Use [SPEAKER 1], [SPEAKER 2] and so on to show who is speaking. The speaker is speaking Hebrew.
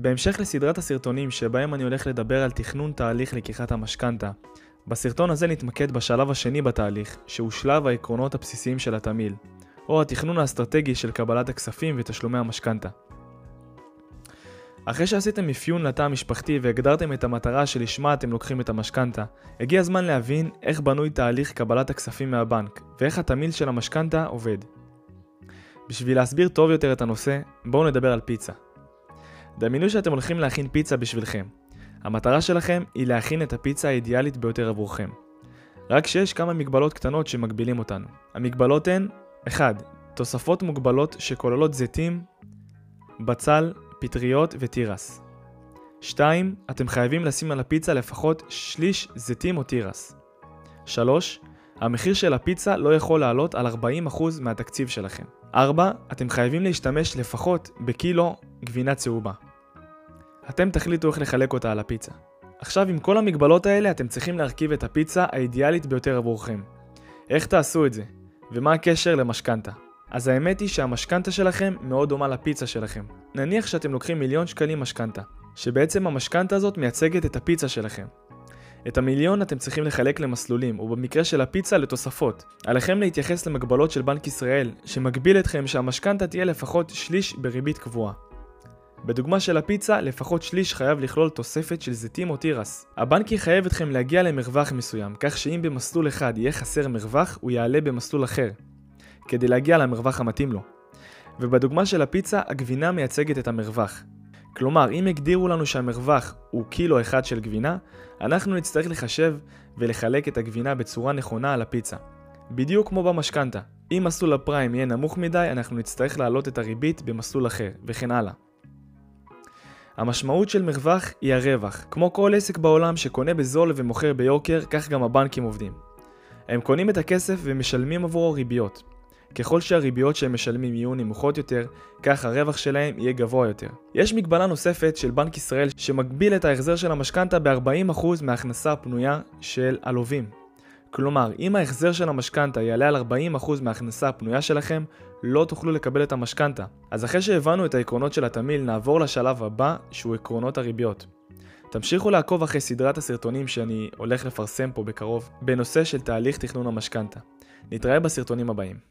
[SPEAKER 1] בהמשך לסדרת הסרטונים שבהם אני הולך לדבר על תכנון תהליך לקיחת המשכנתה, בסרטון הזה נתמקד בשלב השני בתהליך, שהוא שלב העקרונות הבסיסיים של התמהיל, או התכנון האסטרטגי של קבלת הכספים ותשלומי המשכנתה. אחרי שעשיתם אפיון לתא המשפחתי והגדרתם את המטרה שלשמה אתם לוקחים את המשכנתה, הגיע הזמן להבין איך בנוי תהליך קבלת הכספים מהבנק, ואיך התמהיל של המשכנתה עובד. בשביל להסביר טוב יותר את הנושא, בואו נדבר על פיצה. דמיינו שאתם הולכים להכין פיצה בשבילכם. המטרה שלכם היא להכין את הפיצה האידיאלית ביותר עבורכם. רק שיש כמה מגבלות קטנות שמגבילים אותנו. המגבלות הן 1. תוספות מוגבלות שכוללות זיתים, בצל, פטריות ותירס. 2. אתם חייבים לשים על הפיצה לפחות שליש זיתים או תירס. 3. המחיר של הפיצה לא יכול לעלות על 40% מהתקציב שלכם. 4. אתם חייבים להשתמש לפחות בקילו גבינה צהובה. אתם תחליטו איך לחלק אותה על הפיצה. עכשיו עם כל המגבלות האלה אתם צריכים להרכיב את הפיצה האידיאלית ביותר עבורכם. איך תעשו את זה? ומה הקשר למשכנתה? אז האמת היא שהמשכנתה שלכם מאוד דומה לפיצה שלכם. נניח שאתם לוקחים מיליון שקלים משכנתה, שבעצם המשכנתה הזאת מייצגת את הפיצה שלכם. את המיליון אתם צריכים לחלק למסלולים, ובמקרה של הפיצה לתוספות. עליכם להתייחס למגבלות של בנק ישראל, שמגביל אתכם שהמשכנתה תהיה לפחות שליש בריבית קבועה. בדוגמה של הפיצה, לפחות שליש חייב לכלול תוספת של זיתים או תירס. הבנק יחייב אתכם להגיע למרווח מסוים, כך שאם במסלול אחד יהיה חסר מרווח, הוא יעלה במסלול אחר, כדי להגיע למרווח המתאים לו. ובדוגמה של הפיצה, הגבינה מייצגת את המרווח. כלומר, אם הגדירו לנו שהמרווח הוא קילו אחד של גבינה, אנחנו נצטרך לחשב ולחלק את הגבינה בצורה נכונה על הפיצה. בדיוק כמו במשכנתה. אם מסלול הפריים יהיה נמוך מדי, אנחנו נצטרך להעלות את הריבית במסלול אחר, וכן הלאה. המשמעות של מרווח היא הרווח. כמו כל עסק בעולם שקונה בזול ומוכר ביוקר, כך גם הבנקים עובדים. הם קונים את הכסף ומשלמים עבורו ריביות. ככל שהריביות שהם משלמים יהיו נמוכות יותר, כך הרווח שלהם יהיה גבוה יותר. יש מגבלה נוספת של בנק ישראל שמגביל את ההחזר של המשכנתה ב-40% מההכנסה הפנויה של הלווים. כלומר, אם ההחזר של המשכנתה יעלה על 40% מההכנסה הפנויה שלכם, לא תוכלו לקבל את המשכנתה. אז אחרי שהבנו את העקרונות של התמהיל, נעבור לשלב הבא, שהוא עקרונות הריביות. תמשיכו לעקוב אחרי סדרת הסרטונים שאני הולך לפרסם פה בקרוב, בנושא של תהליך תכנון המשכנתה. נתראה בסרטונים הבאים.